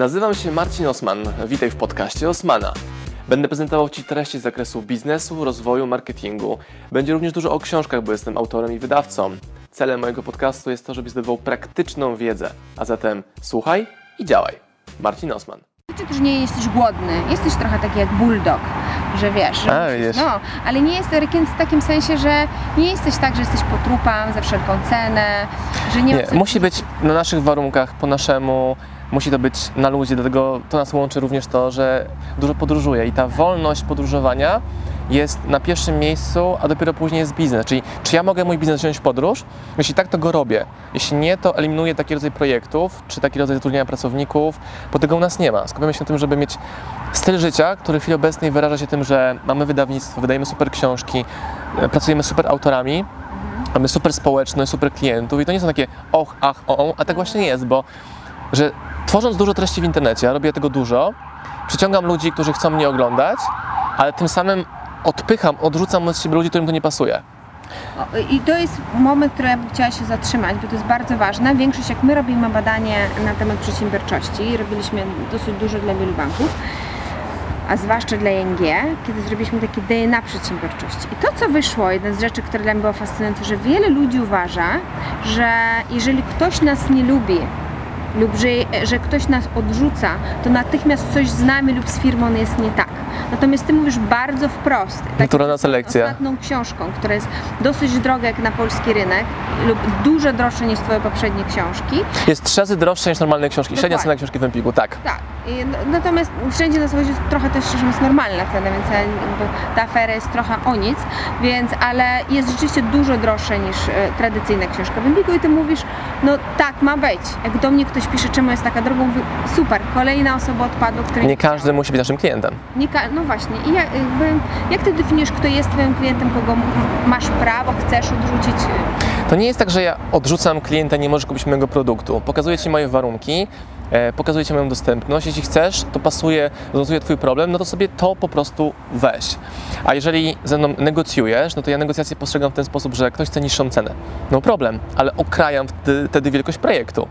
Nazywam się Marcin Osman. Witaj w podcaście Osmana. Będę prezentował Ci treści z zakresu biznesu, rozwoju, marketingu. Będzie również dużo o książkach, bo jestem autorem i wydawcą. Celem mojego podcastu jest to, żebyś zdobywał praktyczną wiedzę. A zatem słuchaj i działaj. Marcin Osman. Czy też nie jesteś głodny, jesteś trochę taki jak bulldog, że wiesz, że A, musisz- no, ale nie jest takim- w takim sensie, że nie jesteś tak, że jesteś po trupach za wszelką cenę, że nie, Nie, ma musi być na naszych warunkach, po naszemu, musi to być na luzie, dlatego to nas łączy również to, że dużo podróżuję i ta wolność podróżowania jest na pierwszym miejscu, a dopiero później jest biznes. Czyli czy ja mogę mój biznes wziąć w podróż? Jeśli tak, to go robię. Jeśli nie, to eliminuję taki rodzaj projektów, czy taki rodzaj zatrudniania pracowników, bo tego u nas nie ma. Skupiamy się na tym, żeby mieć styl życia, który w chwili obecnej wyraża się tym, że mamy wydawnictwo, wydajemy super książki, e, pracujemy super autorami, mamy super społeczność, super klientów i to nie są takie och, ach, o, o, a tak właśnie jest, bo że tworząc dużo treści w internecie, ja robię tego dużo, przyciągam ludzi, którzy chcą mnie oglądać, ale tym samym odpycham, odrzucam od siebie ludzi, którym to nie pasuje. I to jest moment, który ja bym chciała się zatrzymać, bo to jest bardzo ważne. Większość, jak my robimy badanie na temat przedsiębiorczości, robiliśmy dosyć dużo dla wielu banków, a zwłaszcza dla ING, kiedy zrobiliśmy takie DNA przedsiębiorczości. I to, co wyszło, jedna z rzeczy, która dla mnie była fascynująca, że wiele ludzi uważa, że jeżeli ktoś nas nie lubi, lub że, że ktoś nas odrzuca, to natychmiast coś z nami lub z firmą jest nie tak. Natomiast ty mówisz bardzo wprost. tak Naturalna selekcja. Ostatnią książką, która jest dosyć droga jak na polski rynek lub dużo droższa niż twoje poprzednie książki. Jest trzy razy droższe niż normalne książki. Średnia Dokładnie. cena książki w Empiku, tak. Tak. I, natomiast wszędzie na zachodzie jest trochę też mówiąc normalna cena, więc ta afera jest trochę o nic, więc ale jest rzeczywiście dużo droższa niż e, tradycyjna książka w Empiku i ty mówisz, no tak ma być. Jak do mnie ktoś pisze, czemu jest taka droga, mówię, super, kolejna osoba odpadła, której Nie każdy musi być naszym klientem. Nie ka- no właśnie. I jak, jakby, jak ty definiujesz, kto jest twoim klientem, kogo masz prawo, chcesz odrzucić? To nie jest tak, że ja odrzucam klienta, nie możesz kupić mojego produktu. Pokazuję Ci moje warunki, e, pokazuję Ci moją dostępność. Jeśli chcesz, to pasuje, rozwiązuje Twój problem, no to sobie to po prostu weź. A jeżeli ze mną negocjujesz, no to ja negocjacje postrzegam w ten sposób, że ktoś chce niższą cenę. No problem, ale okrajam wtedy wielkość projektu.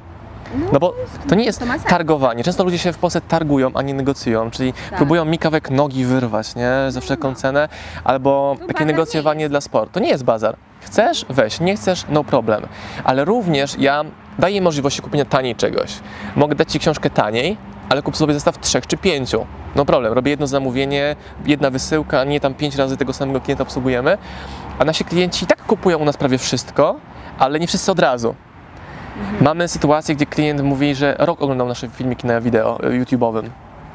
No bo to nie jest targowanie. Często ludzie się w Polsce targują, a nie negocjują, czyli próbują mi kawałek nogi wyrwać, nie? Za wszelką cenę, albo No takie negocjowanie dla sportu. To nie jest bazar. Chcesz? Weź. Nie chcesz? No problem. Ale również ja daję możliwości kupienia taniej czegoś. Mogę dać Ci książkę taniej, ale kup sobie zestaw trzech czy pięciu. No problem. Robię jedno zamówienie, jedna wysyłka, nie tam pięć razy tego samego klienta obsługujemy, a nasi klienci i tak kupują u nas prawie wszystko, ale nie wszyscy od razu. Mamy sytuację, gdzie klient mówi, że rok oglądał nasze filmiki na wideo e, YouTube'owym.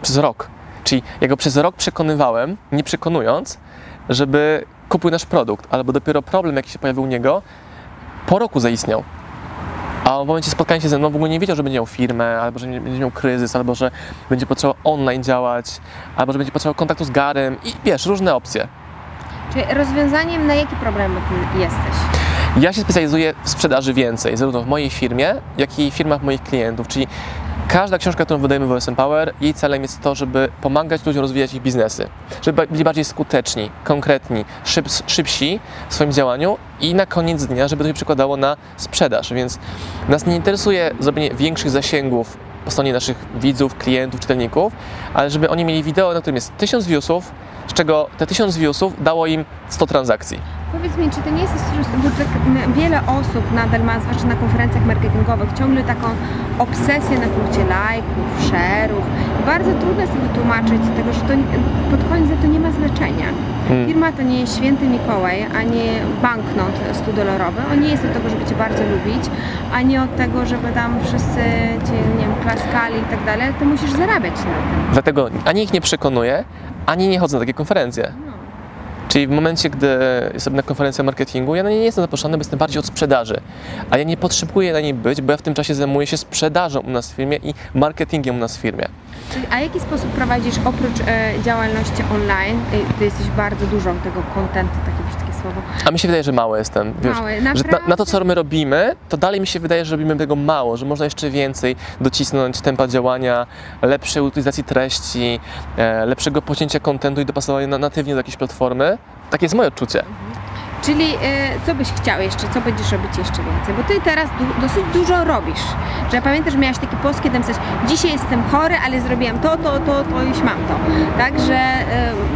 Przez rok. Czyli ja go przez rok przekonywałem, nie przekonując, żeby kupił nasz produkt, albo dopiero problem, jaki się pojawił u niego, po roku zaistniał. A w momencie spotkania się ze mną w ogóle nie wiedział, że będzie miał firmę, albo że będzie miał kryzys, albo że będzie potrzebował online działać, albo że będzie potrzebował kontaktu z Garem i wiesz, różne opcje. Czyli rozwiązaniem na jakie problemy ty jesteś? Ja się specjalizuję w sprzedaży więcej, zarówno w mojej firmie, jak i w firmach moich klientów, czyli każda książka, którą wydajemy w OSM Power, jej celem jest to, żeby pomagać ludziom rozwijać ich biznesy, żeby byli bardziej skuteczni, konkretni, szyb, szybsi w swoim działaniu i na koniec dnia, żeby to się przekładało na sprzedaż, więc nas nie interesuje zrobienie większych zasięgów po stronie naszych widzów, klientów, czytelników, ale żeby oni mieli wideo, na którym jest 1000 viewsów, z czego te 1000 viewsów dało im 100 transakcji. Powiedz mi, czy to nie jest bo tak wiele osób nadal ma, zwłaszcza na konferencjach marketingowych, ciągle taką obsesję na punkcie lajków, share'ów. Bardzo trudno jest sobie tłumaczyć tego, że to pod koniec to nie ma znaczenia. Mm. Firma to nie jest święty Mikołaj, ani banknot 100 dolarowy. On nie jest od tego, żeby Cię bardzo lubić, ani od tego, żeby tam wszyscy Cię, nie wiem, klaskali i tak dalej. Ty musisz zarabiać na tym. Dlatego ani ich nie przekonuję, ani nie chodzę na takie konferencje. No. Czyli w momencie, gdy jestem na konferencji marketingu, ja na niej nie jestem zaproszony, bo jestem bardziej od sprzedaży. A ja nie potrzebuję na niej być, bo ja w tym czasie zajmuję się sprzedażą u nas w firmie i marketingiem u nas w firmie. A jaki sposób prowadzisz oprócz e, działalności online? E, ty jesteś bardzo dużą tego kontentu, takie brzydkie słowo. A mi się wydaje, że mało jestem. Wiesz, Mały, że na, na to, co my robimy, to dalej mi się wydaje, że robimy tego mało, że można jeszcze więcej docisnąć tempa działania, lepszej utylizacji treści, e, lepszego pocięcia kontentu i dopasowania na, natywnie do jakiejś platformy. Takie jest moje odczucie. Czyli y, co byś chciał jeszcze, co będziesz robić jeszcze więcej? Bo ty teraz dosyć dużo robisz. Że pamiętasz, miałaś taki post, kiedy napisałeś, dzisiaj jestem chory, ale zrobiłam to, to, to, to już mam to. Także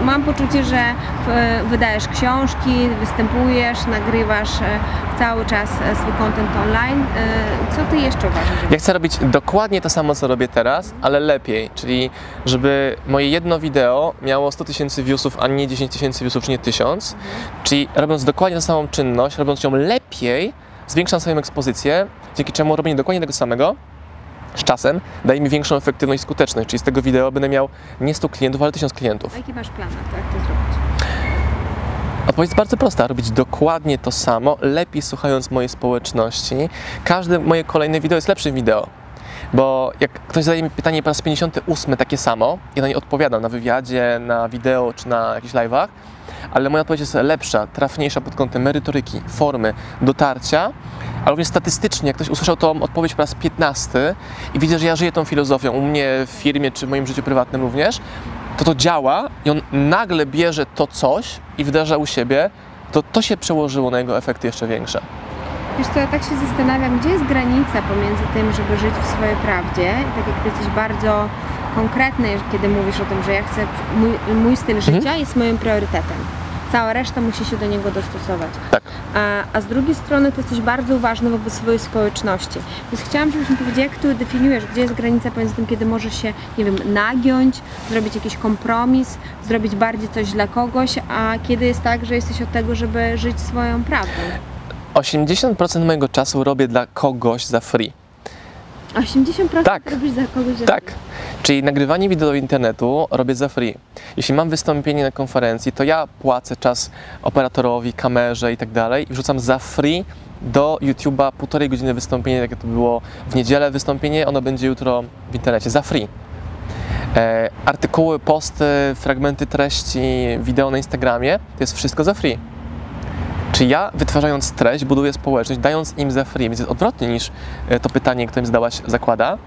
y, mam poczucie, że y, wydajesz książki, występujesz, nagrywasz cały czas y, swój content online. Y, co ty jeszcze uważasz? Ja chcę robić dokładnie to samo, co robię teraz, ale lepiej, czyli żeby moje jedno wideo miało 100 tysięcy viewsów, a nie 10 tysięcy viewsów, czy nie 1000. Czyli robiąc dokładnie tę samą czynność, robiąc ją lepiej, zwiększam swoją ekspozycję, dzięki czemu robienie dokładnie tego samego z czasem daje mi większą efektywność i skuteczność. Czyli z tego wideo będę miał nie 100 klientów, ale 1000 klientów. A jaki masz plan jak to zrobić? Odpowiedź jest bardzo prosta. Robić dokładnie to samo, lepiej słuchając mojej społeczności. Każde moje kolejne wideo jest lepszym wideo. Bo jak ktoś zadaje mi pytanie po raz 58 takie samo, ja na nie odpowiadam na wywiadzie, na wideo czy na jakichś live'ach, ale moja odpowiedź jest lepsza, trafniejsza pod kątem merytoryki, formy, dotarcia, ale również statystycznie, jak ktoś usłyszał tą odpowiedź po raz 15 i widzę, że ja żyję tą filozofią u mnie w firmie czy w moim życiu prywatnym również, to to działa i on nagle bierze to coś i wdraża u siebie, to to się przełożyło na jego efekty jeszcze większe. Wiesz co, ja tak się zastanawiam, gdzie jest granica pomiędzy tym, żeby żyć w swojej prawdzie, i tak jak ty jesteś bardzo konkretny, kiedy mówisz o tym, że ja chcę, mój, mój styl życia jest moim priorytetem. Cała reszta musi się do niego dostosować. Tak. A, a z drugiej strony ty jesteś bardzo uważny wobec swojej społeczności. Więc chciałam, żebyś mi powiedział, jak ty definiujesz, gdzie jest granica pomiędzy tym, kiedy możesz się, nie wiem, nagiąć, zrobić jakiś kompromis, zrobić bardziej coś dla kogoś, a kiedy jest tak, że jesteś od tego, żeby żyć swoją prawdą. 80% mojego czasu robię dla kogoś za free. 80% Tak. robisz za kogoś, że Tak. Czyli nagrywanie wideo do internetu robię za free. Jeśli mam wystąpienie na konferencji, to ja płacę czas operatorowi, kamerze i tak dalej i wrzucam za free do YouTube'a półtorej godziny wystąpienie, tak jak to było w niedzielę wystąpienie, ono będzie jutro w internecie, za free. E, artykuły, posty, fragmenty treści, wideo na Instagramie, to jest wszystko za free. Czy ja wytwarzając treść buduję społeczność, dając im za free, więc jest odwrotnie niż e, to pytanie, które mi zadałaś, zakłada.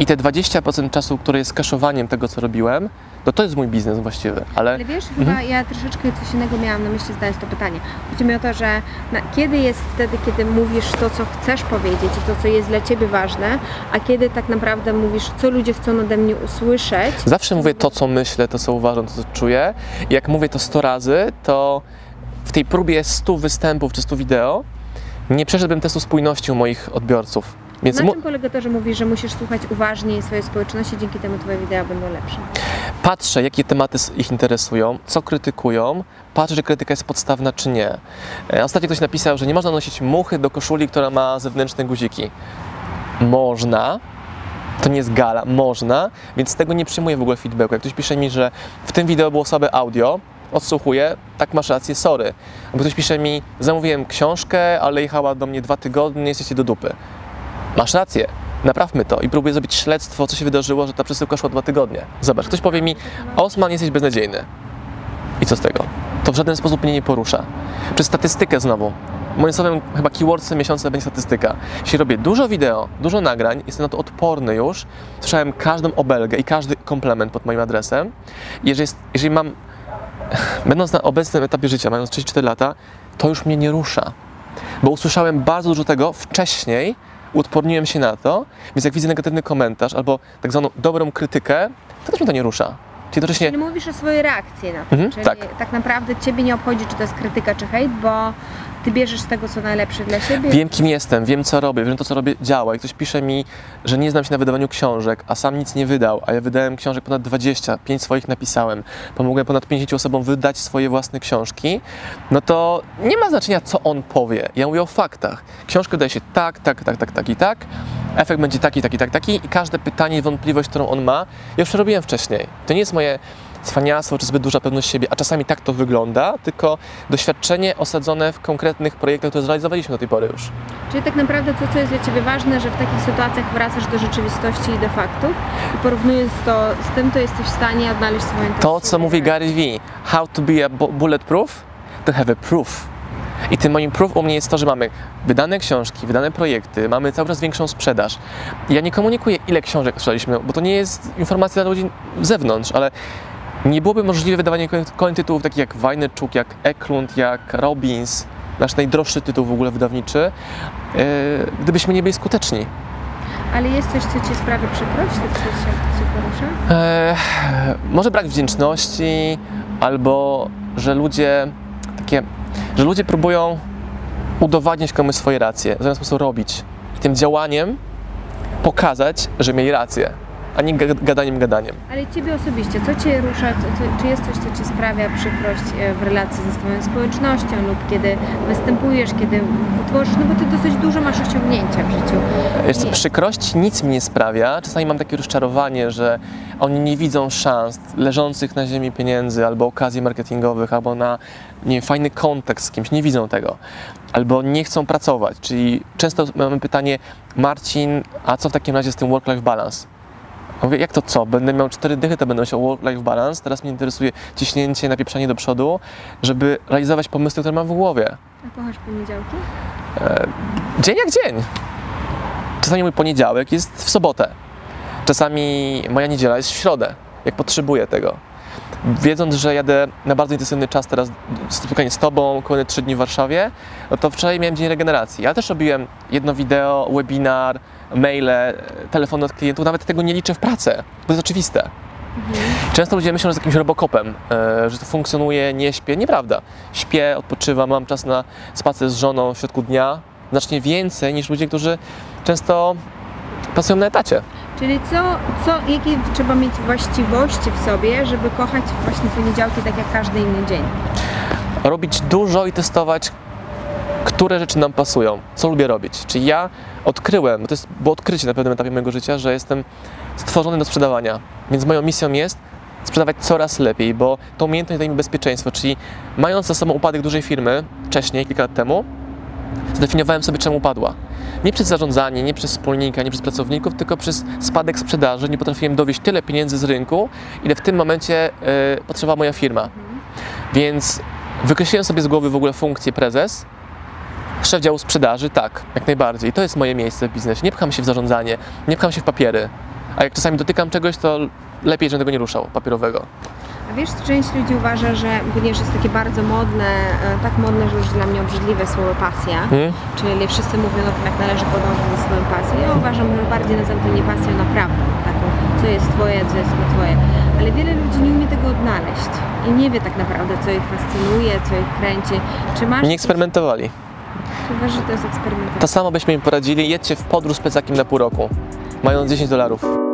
I te 20% czasu, które jest kaszowaniem tego, co robiłem, to to jest mój biznes właściwy, ale Ale wiesz, chyba ja troszeczkę coś innego miałam na myśli zadając to pytanie. Chodzi mi o to, że na, kiedy jest wtedy, kiedy mówisz to, co chcesz powiedzieć i to, co jest dla Ciebie ważne, a kiedy tak naprawdę mówisz, co ludzie chcą ode mnie usłyszeć. zawsze mówię to, co myślę, to, co uważam, to, co czuję. I jak mówię to 100 razy, to w tej próbie 100 występów czy 100 wideo nie przeszedłbym testu spójności u moich odbiorców. Więc Na czym polega to, że mówisz, że musisz słuchać uważniej swojej społeczności, dzięki temu Twoje wideo będą lepsze? patrzę, jakie tematy ich interesują, co krytykują, patrzę, czy krytyka jest podstawna, czy nie. E, Ostatnio ktoś napisał, że nie można nosić muchy do koszuli, która ma zewnętrzne guziki. Można, to nie jest gala, można, więc z tego nie przyjmuję w ogóle feedbacku. Jak ktoś pisze mi, że w tym wideo było słabe audio, odsłuchuję, tak masz rację, sorry. Albo ktoś pisze mi, zamówiłem książkę, ale jechała do mnie dwa tygodnie, jesteście do dupy. Masz rację, naprawmy to i próbuję zrobić śledztwo, co się wydarzyło, że ta przesyłka szła dwa tygodnie. Zobacz, ktoś powie mi, Osman, jesteś beznadziejny. I co z tego? To w żaden sposób mnie nie porusza. Przez statystykę znowu. Moim słowem, chyba keywordsem miesiąca będzie statystyka. Jeśli robię dużo wideo, dużo nagrań, jestem na to odporny już, słyszałem każdą obelgę i każdy komplement pod moim adresem. Jeżeli, jest, jeżeli mam, będąc na obecnym etapie życia, mając 34 lata, to już mnie nie rusza. Bo usłyszałem bardzo dużo tego wcześniej, uodporniłem się na to, więc jak widzę negatywny komentarz albo tak zwaną dobrą krytykę, to też mnie to nie rusza. Czyli jednocześnie Czyli mówisz o swojej reakcji na to. Mhm, Czyli tak. tak naprawdę Ciebie nie obchodzi, czy to jest krytyka, czy hejt, bo Ty bierzesz tego, co najlepsze dla siebie. Wiem, kim jestem, wiem, co robię, wiem, to, co robię, działa. I ktoś pisze mi, że nie znam się na wydawaniu książek, a sam nic nie wydał, a ja wydałem książek ponad 20, 5 swoich napisałem, pomogłem ponad 50 osobom wydać swoje własne książki, no to nie ma znaczenia, co on powie. Ja mówię o faktach. Książkę daje się tak, tak, tak, tak, tak i tak, efekt będzie taki, taki, tak, taki i każde pytanie, wątpliwość, którą on ma, ja już przerobiłem wcześniej. To nie jest moje cwaniactwo czy zbyt duża pewność siebie, a czasami tak to wygląda, tylko doświadczenie osadzone w konkretnych projektach, które zrealizowaliśmy do tej pory już. Czyli tak naprawdę to, co jest dla Ciebie ważne, że w takich sytuacjach wracasz do rzeczywistości i do faktów i porównując to z tym, to jesteś w stanie odnaleźć swoją To, co mówi Gary V, how to be a bu- bulletproof, to have a proof. I tym moim proof u mnie jest to, że mamy wydane książki, wydane projekty, mamy cały czas większą sprzedaż. Ja nie komunikuję, ile książek sprzedaliśmy, bo to nie jest informacja dla ludzi z zewnątrz, ale nie byłoby możliwe wydawanie kolejnych- tytułów takich jak Wajneczuk, jak Eklund, jak Robbins, nasz najdroższy tytuł w ogóle wydawniczy, yy, gdybyśmy nie byli skuteczni. Ale jest coś, co Ci sprawia przykrość? To coś, jak Cię porusza? E, może brak wdzięczności, albo że ludzie takie, że ludzie próbują udowadniać komuś swoje racje, zamiast po prostu robić. I tym działaniem pokazać, że mieli rację, a nie ga- gadaniem, gadaniem. Ale Ciebie osobiście, co Cię rusza? Co, czy jest coś, co Ci sprawia przykrość e, w relacji ze swoją społecznością lub kiedy występujesz, kiedy tworzysz, no bo Ty dosyć dużo masz osiągnięcia w życiu. Wiesz co, przykrość nic mi nie sprawia. Czasami mam takie rozczarowanie, że oni nie widzą szans leżących na ziemi pieniędzy albo okazji marketingowych, albo na nie wiem, fajny kontekst z kimś. Nie widzą tego. Albo nie chcą pracować. Czyli często mamy pytanie, Marcin, a co w takim razie z tym work-life balance? Mówię, jak to co? Będę miał cztery dychy, to będę miał work-life balance. Teraz mnie interesuje ciśnięcie, napieprzanie do przodu, żeby realizować pomysły, które mam w głowie. A kochasz poniedziałki? Dzień jak dzień. Czasami mój poniedziałek jest w sobotę. Czasami moja niedziela jest w środę, jak potrzebuję tego. Wiedząc, że jadę na bardzo intensywny czas teraz, spotkanie z Tobą, kolejne trzy dni w Warszawie, no to wczoraj miałem dzień regeneracji. Ja też robiłem jedno wideo, webinar, maile, telefony od klientów, nawet tego nie liczę w pracę, bo to jest oczywiste. Często ludzie myślą, że z jakimś robokopem, e, że to funkcjonuje, nie śpię. Nieprawda. Śpię, odpoczywam, mam czas na spacer z żoną w środku dnia. Znacznie więcej niż ludzie, którzy często pracują na etacie. Czyli co, co, jakie trzeba mieć właściwości w sobie, żeby kochać właśnie poniedziałki tak jak każdy inny dzień? Robić dużo i testować, które rzeczy nam pasują, co lubię robić. Czyli ja odkryłem, bo to jest, było odkrycie na pewnym etapie mojego życia, że jestem stworzony do sprzedawania. Więc moją misją jest sprzedawać coraz lepiej, bo to umiejętność daje mi bezpieczeństwo. Czyli mając za sobą upadek dużej firmy wcześniej, kilka lat temu, zdefiniowałem sobie, czemu upadła. Nie przez zarządzanie, nie przez wspólnika, nie przez pracowników, tylko przez spadek sprzedaży. Nie potrafiłem dowieść tyle pieniędzy z rynku, ile w tym momencie y, potrzebowała moja firma. Więc wykreśliłem sobie z głowy w ogóle funkcję prezes, szef działu sprzedaży, tak, jak najbardziej. To jest moje miejsce w biznesie. Nie pcham się w zarządzanie, nie pcham się w papiery. A jak czasami dotykam czegoś, to lepiej, żebym tego nie ruszał, papierowego. A wiesz, część ludzi uważa, że ponieważ jest takie bardzo modne, e, tak modne, że już dla mnie obrzydliwe słowo pasja, Hmm? czyli wszyscy mówią o tym, jak należy podążać za swoją pasją. Ja uważam, że bardziej nazywam to nie pasją naprawdę, taką, co jest twoje, co jest nie twoje. Ale wiele ludzi nie umie tego odnaleźć i nie wie tak naprawdę, co ich fascynuje, co ich kręci. Czy masz... Nie eksperymentowali. Uważasz, że to jest eksperyment? To samo byśmy im poradzili, jedźcie w podróż z plecakiem na pół roku, mając 10 dolarów.